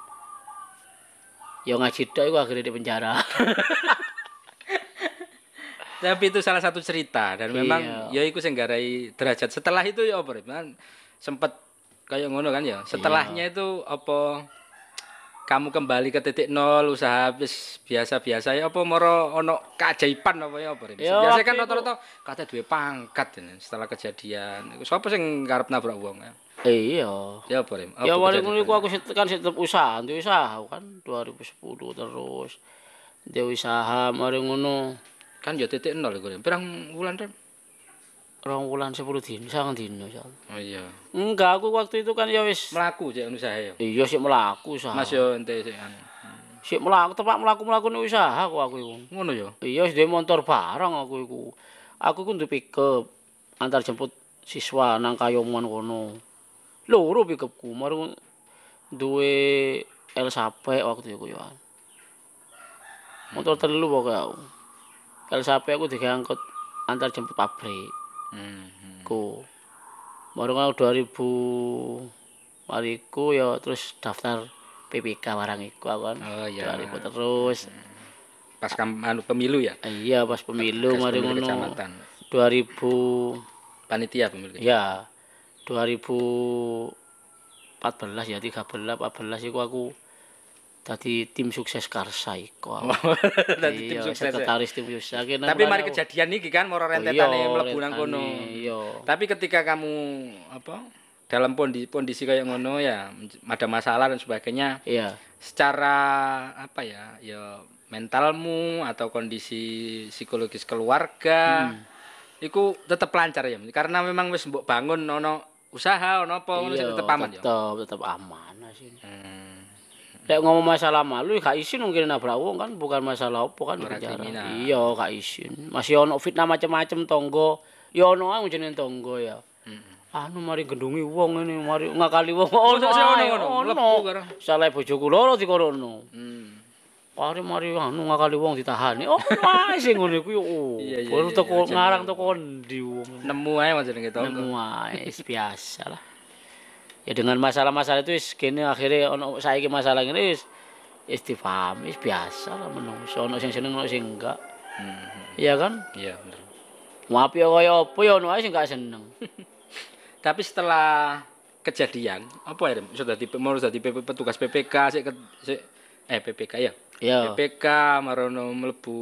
ya ngaji tok iku akhirnya di penjara. Tapi itu salah satu cerita dan memang Iya. ya iku sing garai derajat. Setelah itu ya apa? Kan sempet kayak ngono kan ya. Setelahnya itu apa kamu kembali ke titik nol usaha habis biasa-biasa ya apa moro ono keajaiban apa ya apa Rem? Ya, Biasanya kan rata-rata kata duwe pangkat ini setelah kejadian. Sapa sing ngarep nabrak wong ya? Iya. Ya apa Rem? Ya Apa wali kejadian? ngono iku aku kan tetep usaha, duwe usaha kan 2010 terus. Duwe usaha mari ngono kan ya titik nol iku Rem. Pirang wulan Rem? rong wulan 10 dino, sangang dino. Oh iya. Enggak, aku waktu itu kan ya wis Melaku cek usaha ya. iya sik melaku usaha. Mas yo ente sik anu. Sik melaku tepak melaku-melaku nih usaha aku aku iku. Ngono ya. Iya wis duwe motor barang aku iku. Aku ku duwe pickup antar jemput siswa nang Kayoman kono. Loro pickupku, mari duwe El Sape waktu iku ya. Motor telu pokoke aku. El Sape aku diangkut antar jemput pabrik Hmm. hmm. ku. Baru kan 2000 mariku ya terus daftar PPK barang iku aku kan. Oh, iya. 2000 terus. Pas kam anu pemilu ya. Iya pas pemilu mari ngono. kecamatan. 2000 Panitia pemilu. kecamatan. Ya 2014 ya 13 14 iku aku tadi tim sukses Karsa iku. aku. Dadi tim Iya, sukses. ya. sekretaris tim sukses. Tapi mari kejadian iki kan moro Oh, rentetane iya, mlebu nang kono. Iya. Tapi ketika kamu apa dalam kondisi kondisi kayak ngono ya ada masalah dan sebagainya Iya. secara apa ya ya mentalmu atau kondisi psikologis keluarga Hmm. iku tetep lancar ya karena memang wis mbok bangun ono usaha ono apa ngono sing tetep aman ya tetep tetep aman sih. Hmm. Lek ngomong masalah malu gak isin mungkin nabrak wong kan bukan masalah apa kan kriminal. Iya gak isin. Masih ono fitnah macam-macam tonggo. Ya ono ae jenenge tonggo ya. Anu mari gendungi wong ini, mari ngakali wong ono sih ono, ono. Ono. Salah bojoku loro dikorono. Hmm. Mari mari anu ngakali wong ditahani. Oh, wae sing. Iya, iya, Baru iya, teko iya, ngarang teko ndi wong. Nemu ae jenenge tonggo. Nemu ae biasa lah. Ya dengan masalah-masalah itu wis kene akhirnya ono saiki masalah ngene wis wis difahami wis biasa lah menungso ono sing seneng ono sing enggak. Hmm. Iya kan? Iya bener. Ngapi kaya apa ya ono ae sing gak seneng. Tapi setelah kejadian, apa ya? Sudah di PP petugas PPK sik- eh PPK ya. Ya. PPK marono mlebu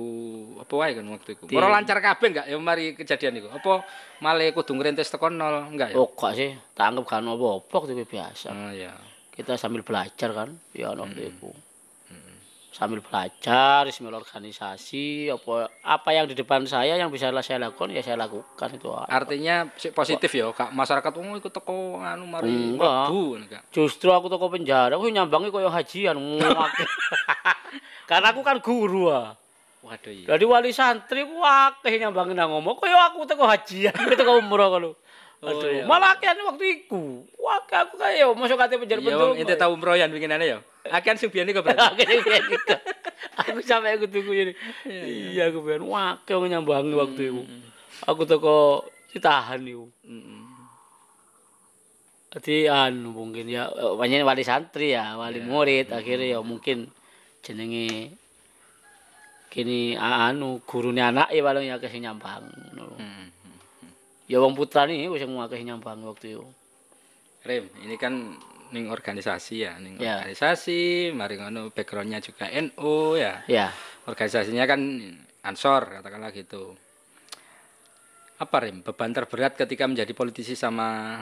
apa wae kan waktu itu. Ora lancar kabeh enggak ya mari kejadian iku. Apa malah kudu ngrintis teko nol enggak ya? Oh, gak sih, tak anggap kan apa-apa itu biasa. Oh iya. Kita sambil belajar kan, ya ono itu. Sambil belajar, sambil organisasi, apa apa yang di depan saya yang bisa saya lakukan ya saya lakukan itu. Artinya positif ya, Kak. Masyarakat oh ikut teko anu mari. Justru aku toko penjara, aku nyambangi koyo hajian. Karena aku kan guru ah. Waduh iya. Jadi wali santri ku akeh nyambangi nang ngomong koyo aku teko hajian, teko umroh kalau. Oh, Aduh, iya. malah akeh waktu iku. Wah, aku kayak masuk kate penjara Ya betul. wong ente tau umrohan bikinane ya. Akan subiane kok berarti. Akhirnya kayak gitu. Aku sampai aku tunggu ini. Iya, aku pengen wakil aku nyambangi waktu itu. Aku toko ditahan itu. Heeh. Jadi anu mungkin ya banyak wali santri ya, wali murid akhirnya ya mungkin jenenge kini anu gurune anak ya paling ya kesing nyambang. Heeh. Ya wong putrane wis akeh nyambang waktu itu. Rem, ini kan ning organisasi ya, ning Ya. organisasi, mari ngono backgroundnya juga NU ya. Ya. Organisasinya kan Ansor katakanlah gitu. Apa Rem, beban terberat ketika menjadi politisi sama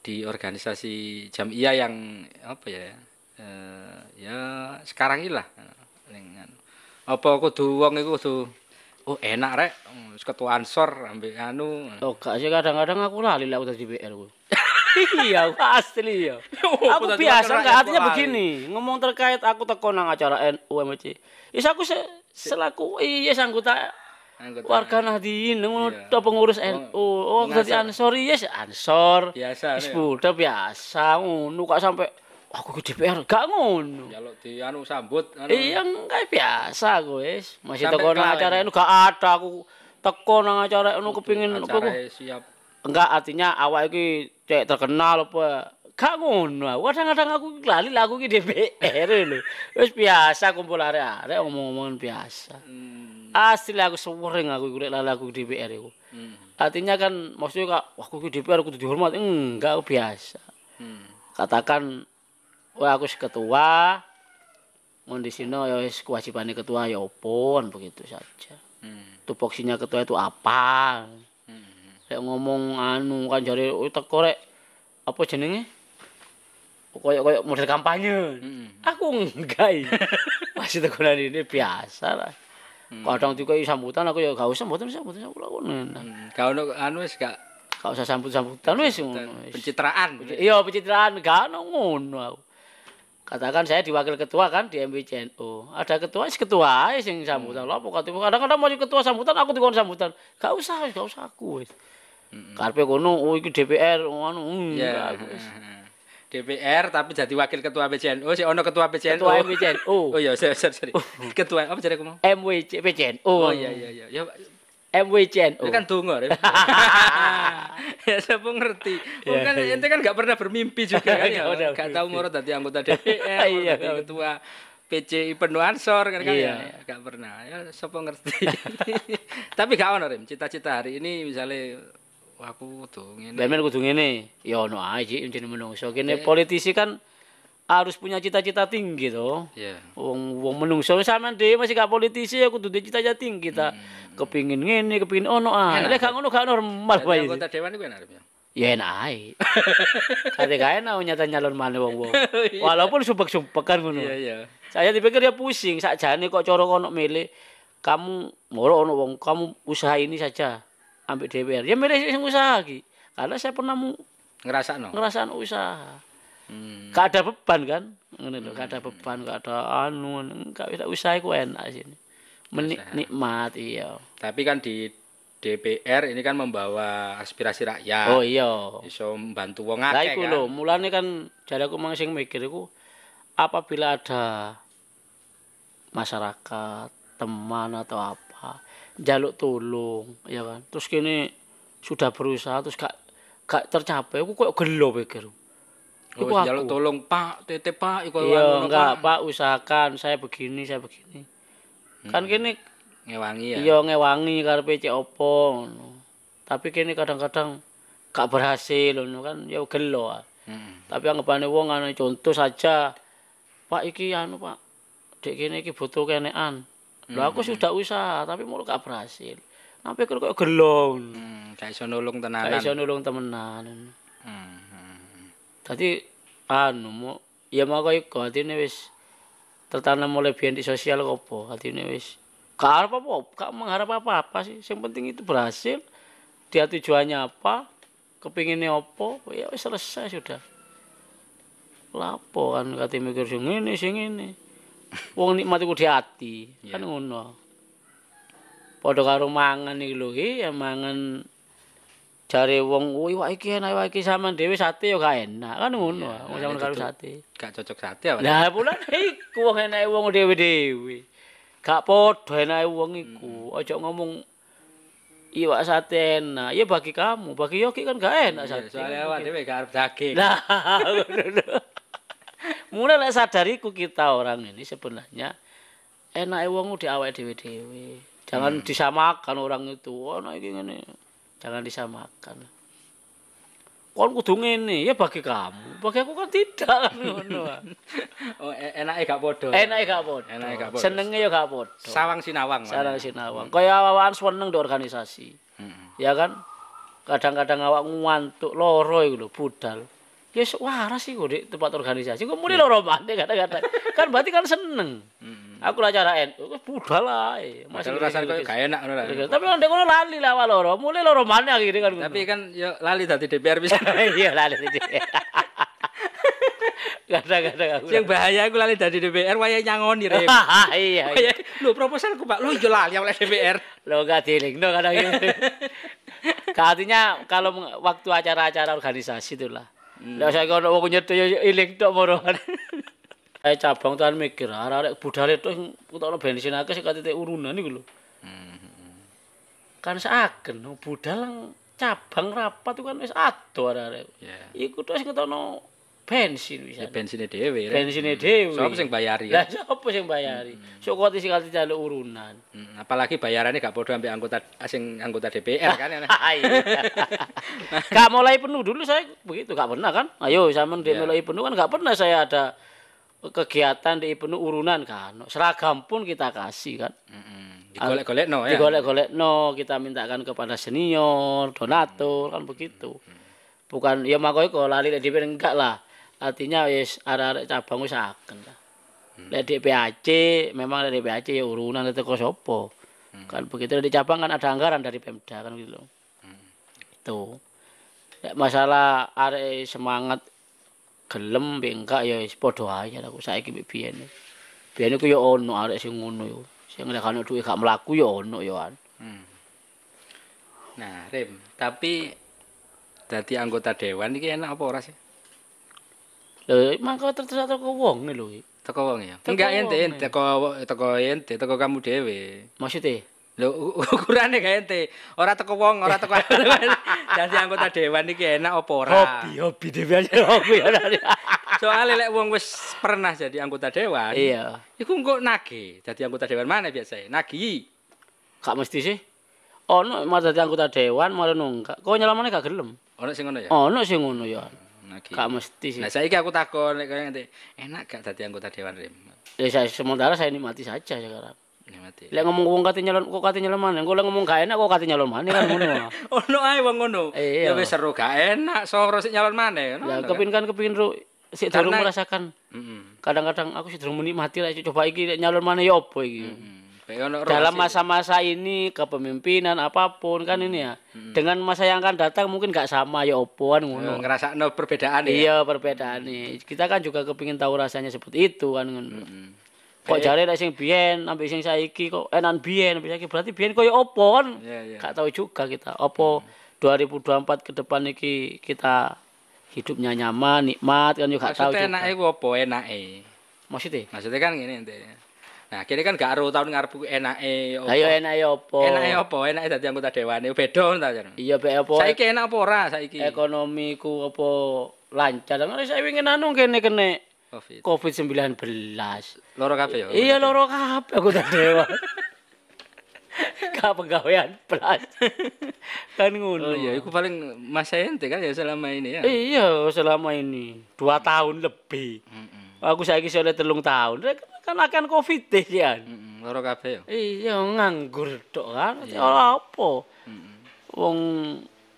di organisasi Jamiyah yang apa ya? Eh, ya sekarang ini lah. Ning anu. Apa kudu wong iku kudu oh enak rek, ketua Ansor ambek anu. Oh, gak sih kadang-kadang aku lali lah aku dari BR ku. Iya, aku asli ya. Oh, aku biasa rakyat artinya begini, ngomong terkait aku teko nang acara NU. Is aku se selaku iya anggota Anggota. warga Nahdien ngono Iya. pengurus NU. Oh, aku dadi ansor yes ansor. biasa Wis udah biasa ngono kok sampai aku ke DPR gak ngono. Jaluk di anu sambut anu. Iya, enggak biasa aku wis. Masih teko nang acara NU gak ada aku teko nang acara NU kepingin apa acara siap. enggak artinya awak iki cek terkenal apa? Gak ngono kadang-kadang aku lali lah aku ki DPR lho. Wis biasa kumpul arek-arek omong-omongan biasa. Hmm. asli aku sering aku golek lali aku DPR iku. Hmm. artinya kan maksudnya kak wah aku DPR aku dihormat enggak aku biasa. Hmm. katakan wah aku ketua kondisinya ya wis kewajibannya ketua ya opo kan begitu saja. Hmm. tupoksinya ketua itu apa Hmm. Lek ngomong anu kan jare teko rek apa jenenge? Koyok koyok model kampanye. Hmm. Aku enggak. i. Masih teko nang ini biasa lah. Kadang juga sambutan aku ya gak usah sambutan sambutan aku lakukan. Hmm. Kau ono anu wis gak Gak usah sambut-sambutan wis ngono. pencitraan. Iya pencitraan gak ono ngono aku. Katakan saya diwakil ketua kan di MBCNU. Ada ketua, is ketua aja sing sambutan. Lah pokoknya kadang-kadang mau ketua sambutan aku dikon sambutan. Gak usah, gak usah aku wis. Karpe kono oh iki DPR anu. Ya. enggak aku wis. DPR tapi jadi wakil ketua PCNU, si ono ketua PCNU. Ketua MBCNU. Oh iya, sorry, sorry. sorry. Ketua apa jadi aku mau? MWC PCNU. Oh iya iya iya. Ya MWCNU. itu kan dongo. Rem. ya siapa ngerti. Oh, Iya, kan iya. ente kan gak pernah bermimpi juga kan ya. Gak tahu mau jadi anggota DPR, Iya, jadi gak ketua PCI penuh ansor kan kan Iya. ya. Gak pernah. Ya siapa ngerti. Tapi gak ono Rem, cita-cita hari ini misalnya aku tuh ngene. Bemen kudu ngene. Ya ono ae jenenge menungso. Kene politisi kan harus punya cita-cita tinggi to. Iya. Wong wong menungso sampean dhewe masih gak politisi ya kudu cita-cita tinggi ta. Kepingin ngene, kepingin ono ah. Lek gak ngono gak normal wae. anggota dewan itu enak ya. Ya enak ae. Kate gak enak nyata nyalon mana wong-wong. Walaupun sumpek-sumpek kan ngono. Iya iya. Saya dipikir dia pusing, sakjane kok cara kono milih kamu moro ono wong kamu usaha ini saja ambil DPR. Ya milih sing usaha iki. Karena saya pernah mu- Ngerasa no. ngerasain usaha. Hmm. Gak ada beban kan ngono lho, gak ada beban, gak ada anu, enggak bisa usaha iku enak sini. Menik nikmat iya. Tapi kan di DPR ini kan membawa aspirasi rakyat. Oh iya. Iso membantu wong Lah akeh iku kan. lho, mulane kan jare aku mang sing mikir iku apabila ada masyarakat, teman atau apa, jaluk tolong, ya kan. Terus kini sudah berusaha terus gak gak tercapai, aku kok gelo pikir. Oh, aku. tolong Pak, titip Pak, iku Iya, anu, enggak, Pak, usahakan saya begini, saya begini. Kan kini Ngewangi ya. iya ngewangi karepe cek opo ngono. Tapi kini kadang-kadang gak berhasil ngono kan ya gelo. Mm-mm. Tapi anggapane wong anu contoh saja Pak iki anu Pak. Dek kene iki butuh kenean. Lho aku sudah usaha tapi mulu gak berhasil. Sampai kok gelo. Hmm, gak iso nulung Gak tenanan. iso nulung temenan. Hmm, hmm. Dadi anu mau ya mau iku atine wis tertanam biyen di sosial apa atine wis. Gak harap apa gak mengharap apa-apa sih. Yang penting itu berhasil dia tujuannya apa kepinginnya apa ya wis selesai sudah. Lapo kan kate mikir sing ngene sing ngene. Wong nikmat iku di ati kan ngono. Padha karo mangan iki lho ya mangan jare wong kuwi wah iki enak wah iki sampean dhewe sate ya gak enak kan ngono wong sampean karo sate Gak cocok sate apa? lah pula iku wong enake wong dhewe-dhewe gak padha enake wong iku aja ngomong iwak sate enak ya bagi kamu bagi Yogi kan gak enak Iya, sate Soalnya awak dhewe gak arep daging. Nah, mulai lek sadariku kita orang ini sebenarnya enake wong di awake dhewe-dhewe. Jangan disamakan orang itu. Oh, nah iki ngene. Jangan disamakan. Kon kudu ngene, ya bagi kamu. Bagi aku kan tidak kan ngono. Oh, e- enake gak padha. Enake gak padha. Enake gak padha. Senenge ya gak padha. Sawang sinawang. Mas. Sarang sinawang. Kaya awakan seneng di organisasi. Mm-mm. Ya kan? Kadang-kadang awak ngantuk loro iku lho, budal. Ya waras iku di tempat organisasi. Kok muni loro maneh kadang-kadang. kan berarti kan seneng. Mm-mm. Aku lah cara NU, budal ae. Padahal rasane koyo gak enak ngono lah. Tapi kan kono lali lah awak loro, mulai loro maneh akhirnya kan. Tapi kan yo lali dadi DPR bisa. iya lali iki. Kadang-kadang aku. Sing bahaya aku lali dadi DPR waya nyangoni rem. iya. Waya lho proposalku Pak, lho yo lali oleh DPR. Lo gak dilingno kadang gitu. Artinya kalau waktu acara-acara organisasi itulah. Lah saya kalau wong nyedo ya iling tok moro. Saya cabang tuan mikir, arek-arek budal itu utokno bensin akeh sing kate urunan iku lho. Kan saken budal cabang rapat itu kan wis ado arek-arek. Ya. Iku tok sing ketokno bensin Ya bisa. bensine dhewe. Rem. Bensine dhewe. Sapa sing bayari? Lah ya? sapa sing bayari? Sok kok sing kate jaluk urunan. Hmm, apalagi bayarannya gak padha ambek anggota sing anggota DPR kan. ya. Iya. Gak mulai penuh dulu saya begitu, gak pernah kan? Ayo zaman dia mulai penuh kan gak pernah saya ada kegiatan di penuh urunan kan. Seragam pun kita kasih kan. Heeh. Digolek-golekno ya. Digolek-golek no, kita mintakan kepada senior, donatur kan begitu. Bukan ya makanya kok lali di enggak lah. Artinya wis arek-arek cabang wis aken lah. Lek DPAC memang lek DPAC ya urunan itu kok sapa. Kan begitu di cabang kan ada anggaran dari Pemda kan gitu loh. Itu. Masalah arek semangat gelem mbek enggak ya wis padha aja aku saiki mbek biyen. Biyen iku ya ono arek sing ngono yo. Sing lek ana duwe gak mlaku ya ono ya. An. Hmm. Nah, Rem, tapi dadi anggota dewan iki enak apa ora sih? Lho, mangko terus teko wong lho. Teko wong ya. Enggak ente, teko teko ente, teko kamu dhewe. Maksudnya? Lho u- ukurane gak ente. Ora teko wong, ora teko Dadi anggota dewan iki enak apa ora? hobi dhewe aja hobi ya. Soale lek wong wis pernah jadi anggota dewan, Iya. iku engko nagih. Dadi anggota dewan mana biasanya? Nagih. Gak mesti sih. Ono mau dadi anggota dewan mau nunggak. Kok nyelamane gak gelem. Ono sing ngono ya? Ono sing ngono ya. Nagih. Gak mesti sih. Nah, saiki aku takon lek enak gak dadi anggota dewan Rem? Ya saya sementara saya nikmati saja sekarang. Ya. Lek ngomong wong kate nyalon kok kate nyalon mana? Kok lek ngomong gak enak kok kate nyalon mana kan ngono. Ono ae wong ngono. Ya Iya. wis seru gak enak, soro sik nyalon maneh. Ya kan? kepin kan kepin ru sik durung merasakan. Kadang-kadang aku sih durung menikmati lah coba iki lek nyalon mana ya opo iki. Dalam masa-masa ini kepemimpinan apa pun kan ini ya. Dengan masa yang akan datang mungkin nggak sama ya opo kan ngono. ngerasakno perbedaan ya. Iya perbedaan nih. Kita kan juga kepingin tahu rasanya seperti itu kan ngono. Kok jare nek sing biyen sampai sing saiki kok enan biyen sampai saiki berarti biyen koyo opo kan? Iya, iya. Gak tahu juga kita. Opo 2024 ke depan iki kita hidupnya nyaman, nikmat kan juga gak tahu Maksudnya enake ku apa enake? Maksudnya? Maksudnya kan ngene ente. Nah, kene kan gak ero tahun ngarep ku enake apa. Ayo enak ya opo? Enake apa? Enake dadi anggota dewan. Beda ta, Jan? Iya be opo? Saiki enak apa ora saiki? ekonomi ku apa lancar. Kan saya ingin anu kene kene Covid. Covid-19. Loro kabeh ya. Iya loro kabeh aku tak dewa. Gak pegawaian plus. kan ngono. Oh iya, iku paling masa ente kan ya selama ini ya. Iya, selama ini dua tahun lebih. Heeh. Aku saiki sudah telung tahun. Kan akan covid deh ya. Heeh, loro kabeh ya. Iya, nganggur tok kan. Ora apa. Wong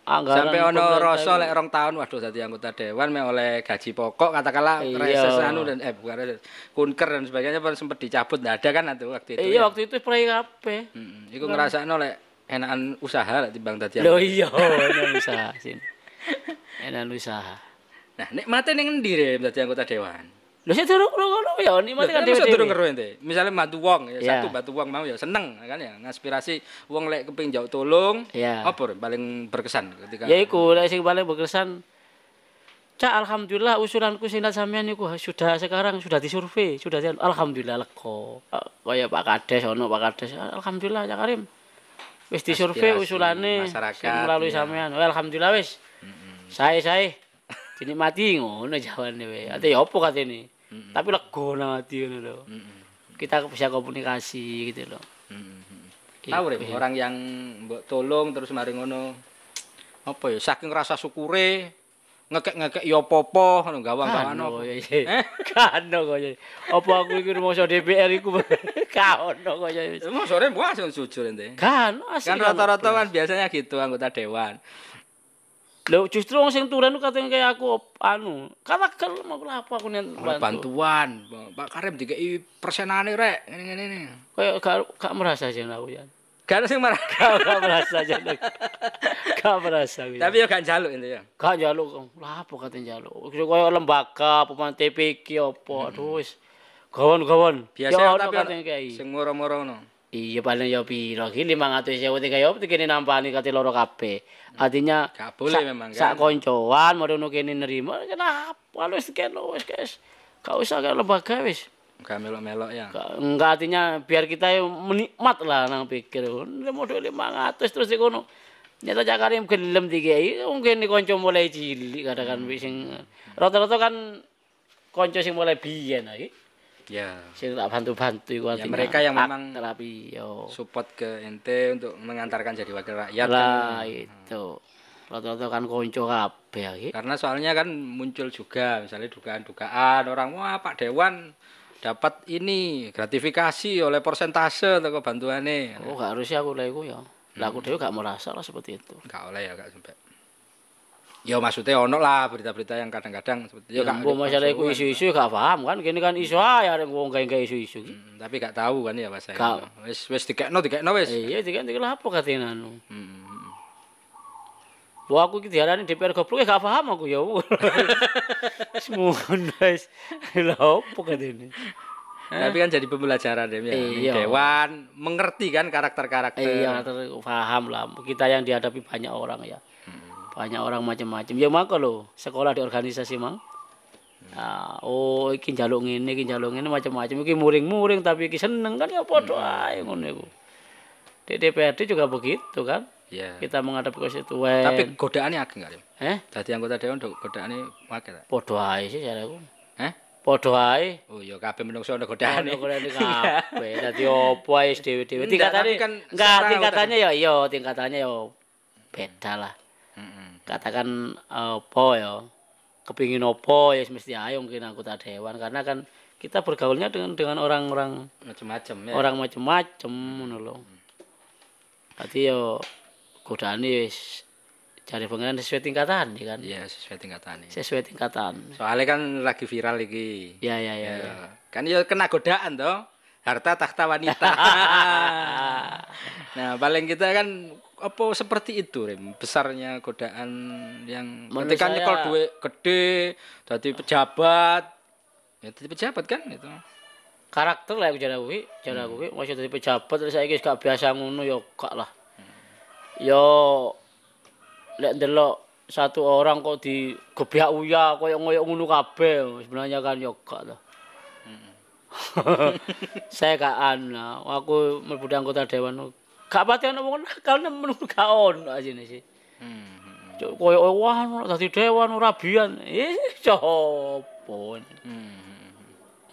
anggaran Sampai ono rasa lek rong tahun waduh dadi anggota dewan me oleh gaji pokok katakanlah Iya. reses anu dan eh bukan reses kunker dan sebagainya sempat dicabut nggak ada kan waktu itu. Iya, ya? waktu itu play kabeh. Heeh. Iku ngrasakno lek enakan usaha lek timbang dadi Loh iya, enak usaha sini. Enak usaha. Nah, nikmate ning endi dadi anggota dewan? Lho saya durung ngono ya, nikmati kan Kan bisa durung dhewe. karo ente. Misale bantu wong ya, Iya. satu bantu wong mau ya seneng kan ya, ngaspirasi wong lek kepengin jauh tolong. Iya. Apa paling berkesan ketika Ya iku lek sing paling berkesan Cak alhamdulillah usulanku sing sampean iku sudah sekarang sudah disurvei, sudah di- alhamdulillah leko. Eh, Kaya Pak Kades ono Pak Kades, alhamdulillah Cak Karim. Wis disurvei usulane sing melalui ya. sampean. Alhamdulillah wis. Saya saya dinikmati ngono jawabannya we. Ate ya apa katene? Tapi lego nang ati ngono lho. Kita bisa komunikasi gitu loh. Tahu Re, Iya. orang yang mbok tolong terus mari ngono. Apa ya saking rasa syukure ngekek-ngekek ya apa-apa ngono gawang-gawang Kano apa. kaya iki. Kano kaya. Apa aku iki rumangsa DPR iku kaono kaya wis. Emang sore mbok langsung jujur ente. Kan. Kan rata-rata kan biasanya gitu anggota dewan. Lho justru wong sing turen ku katanya kayak aku anu. Kata kan mau apa aku nih bantu. bantuan, Pak Karim dikei persenane rek, ngene ngene. Kayak gak gak merasa aja aku ya. Gak ada sing marah. Gak gak merasa aja. Gak merasa. ya. Tapi ya gak njaluk ente ya. gak njaluk. Lah apa katanya njaluk. Kaya lembaga pemain TPK apa. Aduh wis. Gawon-gawon. Biasa Ya tapi kayak. sing moro-moro ngono. Iya paling ya piro ki 500 sewu tiga ya kene nampani kate loro kabeh. Artinya Gak boleh sak- memang, kan? Sak koncoan marono kene nerima kenapa kalau wis kene wis guys. Gak usah kayak lembaga wis. Gak melok-melok ya. Gak- Enggak artinya biar kita menikmat lah nang pikir. Modal 500 terus di kono. Nyata cakarim gelem dikai mungkin di konco mulai cilik katakan wis sing rata-rata kan konco sing mulai biyen iki. Ya. Sing tak bantu-bantu iku Ya, mereka yang memang- terapi yo. Support ke ente untuk mengantarkan jadi wakil rakyat. lah kan. itu rata-rata kan konco kabeh Karena soalnya kan muncul juga misalnya dugaan-dugaan orang wah Pak Dewan dapat ini gratifikasi oleh persentase atau bantuannya. oh gak harusnya aku lah iku ya lah aku dhewe gak merasa lah seperti itu Enggak oleh ya Kak sampai. Ya maksudnya ono lah berita-berita yang kadang-kadang seperti ya Kak, mbok masalah iku isu-isu gak paham kan kene kan isu ae arek wong gawe isu-isu iki Hmm, tapi gak tahu kan ya Mas. Wis wis dikekno dikekno wis. iya dikan dikan apa katene anu Hmm. Wah aku iki diarani DPR goblok ya gak paham aku ya. Wis ngono wis. Lha opo katene? Tapi kan jadi pembelajaran ya. Iya. Dewan mengerti kan karakter-karakter. Iya, paham lah. Kita yang dihadapi banyak orang ya. Banyak orang macam-macam. Ya maka lo, sekolah di organisasi mang. Nah, oh iki njaluk ngene, iki njaluk ngene macam-macam. Iki muring-muring tapi iki seneng kan ya padha ae ngono iku. Di DPRD juga begitu kan. Iya. Kita menghadapi konstituen. Tapi godaannya ageng kali. eh Dadi anggota dewan godaannya akeh ta? padha ae sih jaraku. Heh? Padha ae. Oh iya kabeh menungso Ono godaane. golek kabeh. Dadi opo ae dhewe-dhewe. Enggak, Tingkatane kan enggak secara tingkatannya ya iya, tingkatannya ya beda lah. Katakan apa ya kepingin apa ya mesti ayo mungkin anggota dewan karena kan kita bergaulnya dengan dengan orang-orang Macam-macam ya. orang macam-macam ngono lho. Berarti yo godaan wis cari pengenan sesuai tingkatan ya kan. Iya sesuai tingkatane. Sesuai tingkatan. Soalnya kan lagi viral iki. Ya ya ya. ya. Ya. Kan ya kena godaan toh. harta tahta wanita. nah, paling kita kan apa seperti itu Rim? Besarnya godaan yang Menurut ketika saya- nyekel duit gede jadi pejabat. Ya jadi pejabat kan itu karakter lah cara kuwi, cara kuwi. Masih dadi pejabat terus saiki gak biasa ngono ya gak lah. Yo lek ndelok satu orang kok di gebiak uya koyo ngoyo ngono kabeh sebenarnya kan yo gak lah. Saya gak ana, aku mlebu anggota dewan. Gak pati ana wong nakal nemen gak ono asine sih. hmm. Cuk, Koyo wah dadi dewan ora bian. Eh copo. Hmm.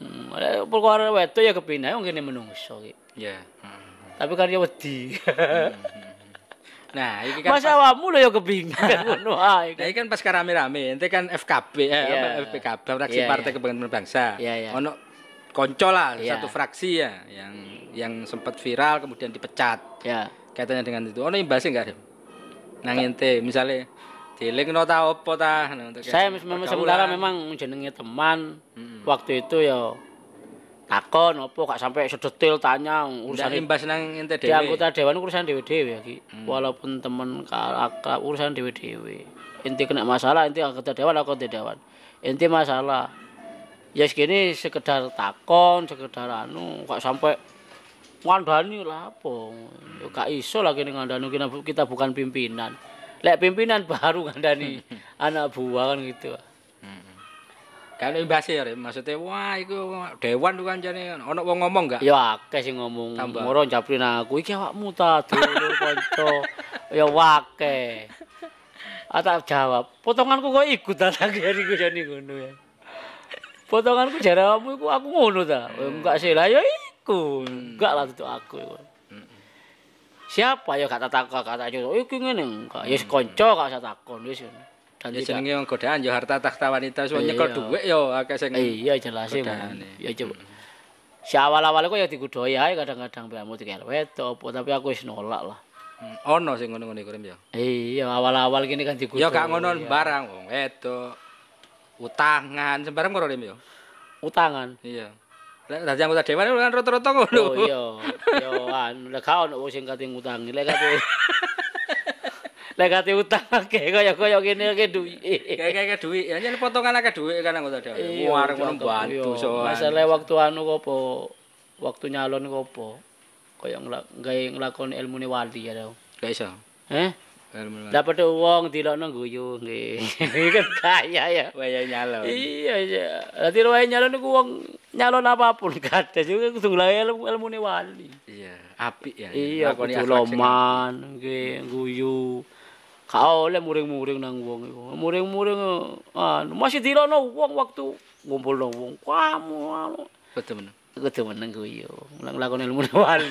Hmm, lek perkara wedok ya kepindah wong kene menungso iki. ya hmm. Tapi kan ya wedi. nah ini kan Mas awakmu lho ya ngono ae. Nah, ini kan pas rame-rame, ente kan FKB, eh, FPKB, Fraksi Iya, Partai iya. Kebangkitan Bangsa. Iya, iya. Ono konco lah, Iya. satu fraksi ya, yang yang sempat viral kemudian dipecat. Ya. Kaitannya dengan itu. Ono imbasnya enggak, Dem? Nang ente, misalnya, dilingno ta opo ta? Nah, Saya memang sementara memang jenenge teman. Mm-mm. Waktu itu ya takon opo gak sampai sedetil tanya urusan imbas nang ente di dhewe. anggota dewan urusan dewe-dewe ya Ki. Walaupun teman akrab urusan dewe-dewe. Inti kena masalah inti anggota dewan anggota dewan. Inti masalah ya segini sekedar takon, sekedar anu gak sampai ngandani lah apa. Ya gak iso lah kene ngandani kita, kita bukan pimpinan. Lek pimpinan baru ngandani anak buah kan gitu. Kalau imbasnya ya, maksudnya wah iku dewan tuh kan jane ono wong ngomong enggak? Ya akeh sing ngomong moro japrin aku iki awakmu ta dulur kanca. Ya wake. Ata jawab, potonganku kok ikut ta tak jane ku jane ngono ya. Potonganku jare awakmu iku aku ngono ta. Ya enggak sih lah ya iku. Enggak lah itu aku iku. Siapa ya kata takon kata yo iki ngene enggak. Ya kanca gak usah takon wis. Dan Ya jenenge wong godaan ya harta tahta wanita, Iya. nyekel dhuwit ya akeh sing Iya jelas. Mas. Ya coba. Si awal-awal kok ya digudoi ae kadang-kadang piamu dikel wedok apa tapi aku wis nolak lah. Hmm, ono sing ngono-ngono iku ya. Iya awal-awal gini kan digudoi. Ya gak ngono barang wong wedok. Utangan sembarang Rem ya. Utangan. Iya. Lek dadi anggota dewan kan rata-rata ngono. Oh iya. Yo an lek gak ono wong sing kate ngutangi lek kate Lek kate utang akeh kaya-kaya kene akeh duit. Kayak kayak duit, ya nyel potongan akeh duit kan anggota dewan. Iya, Warung ngono bantu iya. soal. Masalah waktu anu apa? Waktu nyalon apa? Kaya nglakoni ilmune wali ya. Gak iso. Eh? Dapat wong dilokno guyu nggih. kan kaya ya. Waya nyalon. Iya iya. Dadi wae nyalon niku wong nyalon apa pun kadhe juga kudu nglae ilmu ilmune wali. Iya, apik ya. Iya, Lakoni kudu loman nggih guyu. Ka oleh muring-muring nang wong iku. Muring-muring anu masih dilokno wong waktu ngumpulno wong. Kamu anu kudu meneng guyu. Nglakoni ilmune wali.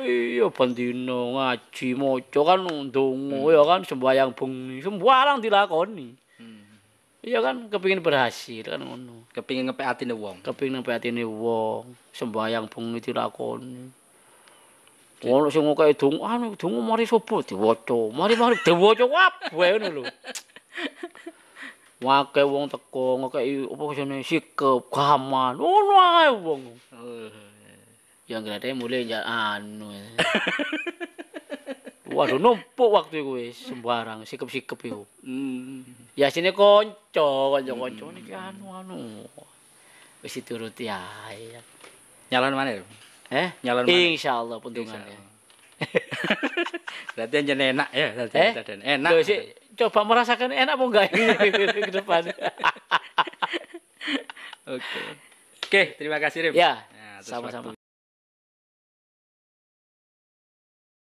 Iya pendino ngaji maca kan ndonga ya kan sembayang bengi sembarang dilakoni. Hmm. Iya kan kepingin berhasil kan ngono. Kepingin ngepek atine wong. Kepingin nang atine wong sembayang bengi dilakoni. Ono sing ngokeki dong anu donga mari sapa diwaca. Mari-mari diwaca kabeh ngono lho. Wake wong teko ngokeki apa jenenge sikep gaman. Ngono ae wong. Yang grade mulai ya anu waduh numpuk waktu itu wis sembarang sikep-sikep itu Hmm. ya sini konco konco konco ini anu anu wis dituruti ae Nyalon mana? Eh Nyalon mana? insyaallah puntungannya Berarti anjen enak ya, berarti Eh? enak. Loh, sih, coba merasakan enak apa enggak ini ke depan Oke. Oke, terima kasih Rim. ya Nah, sama-sama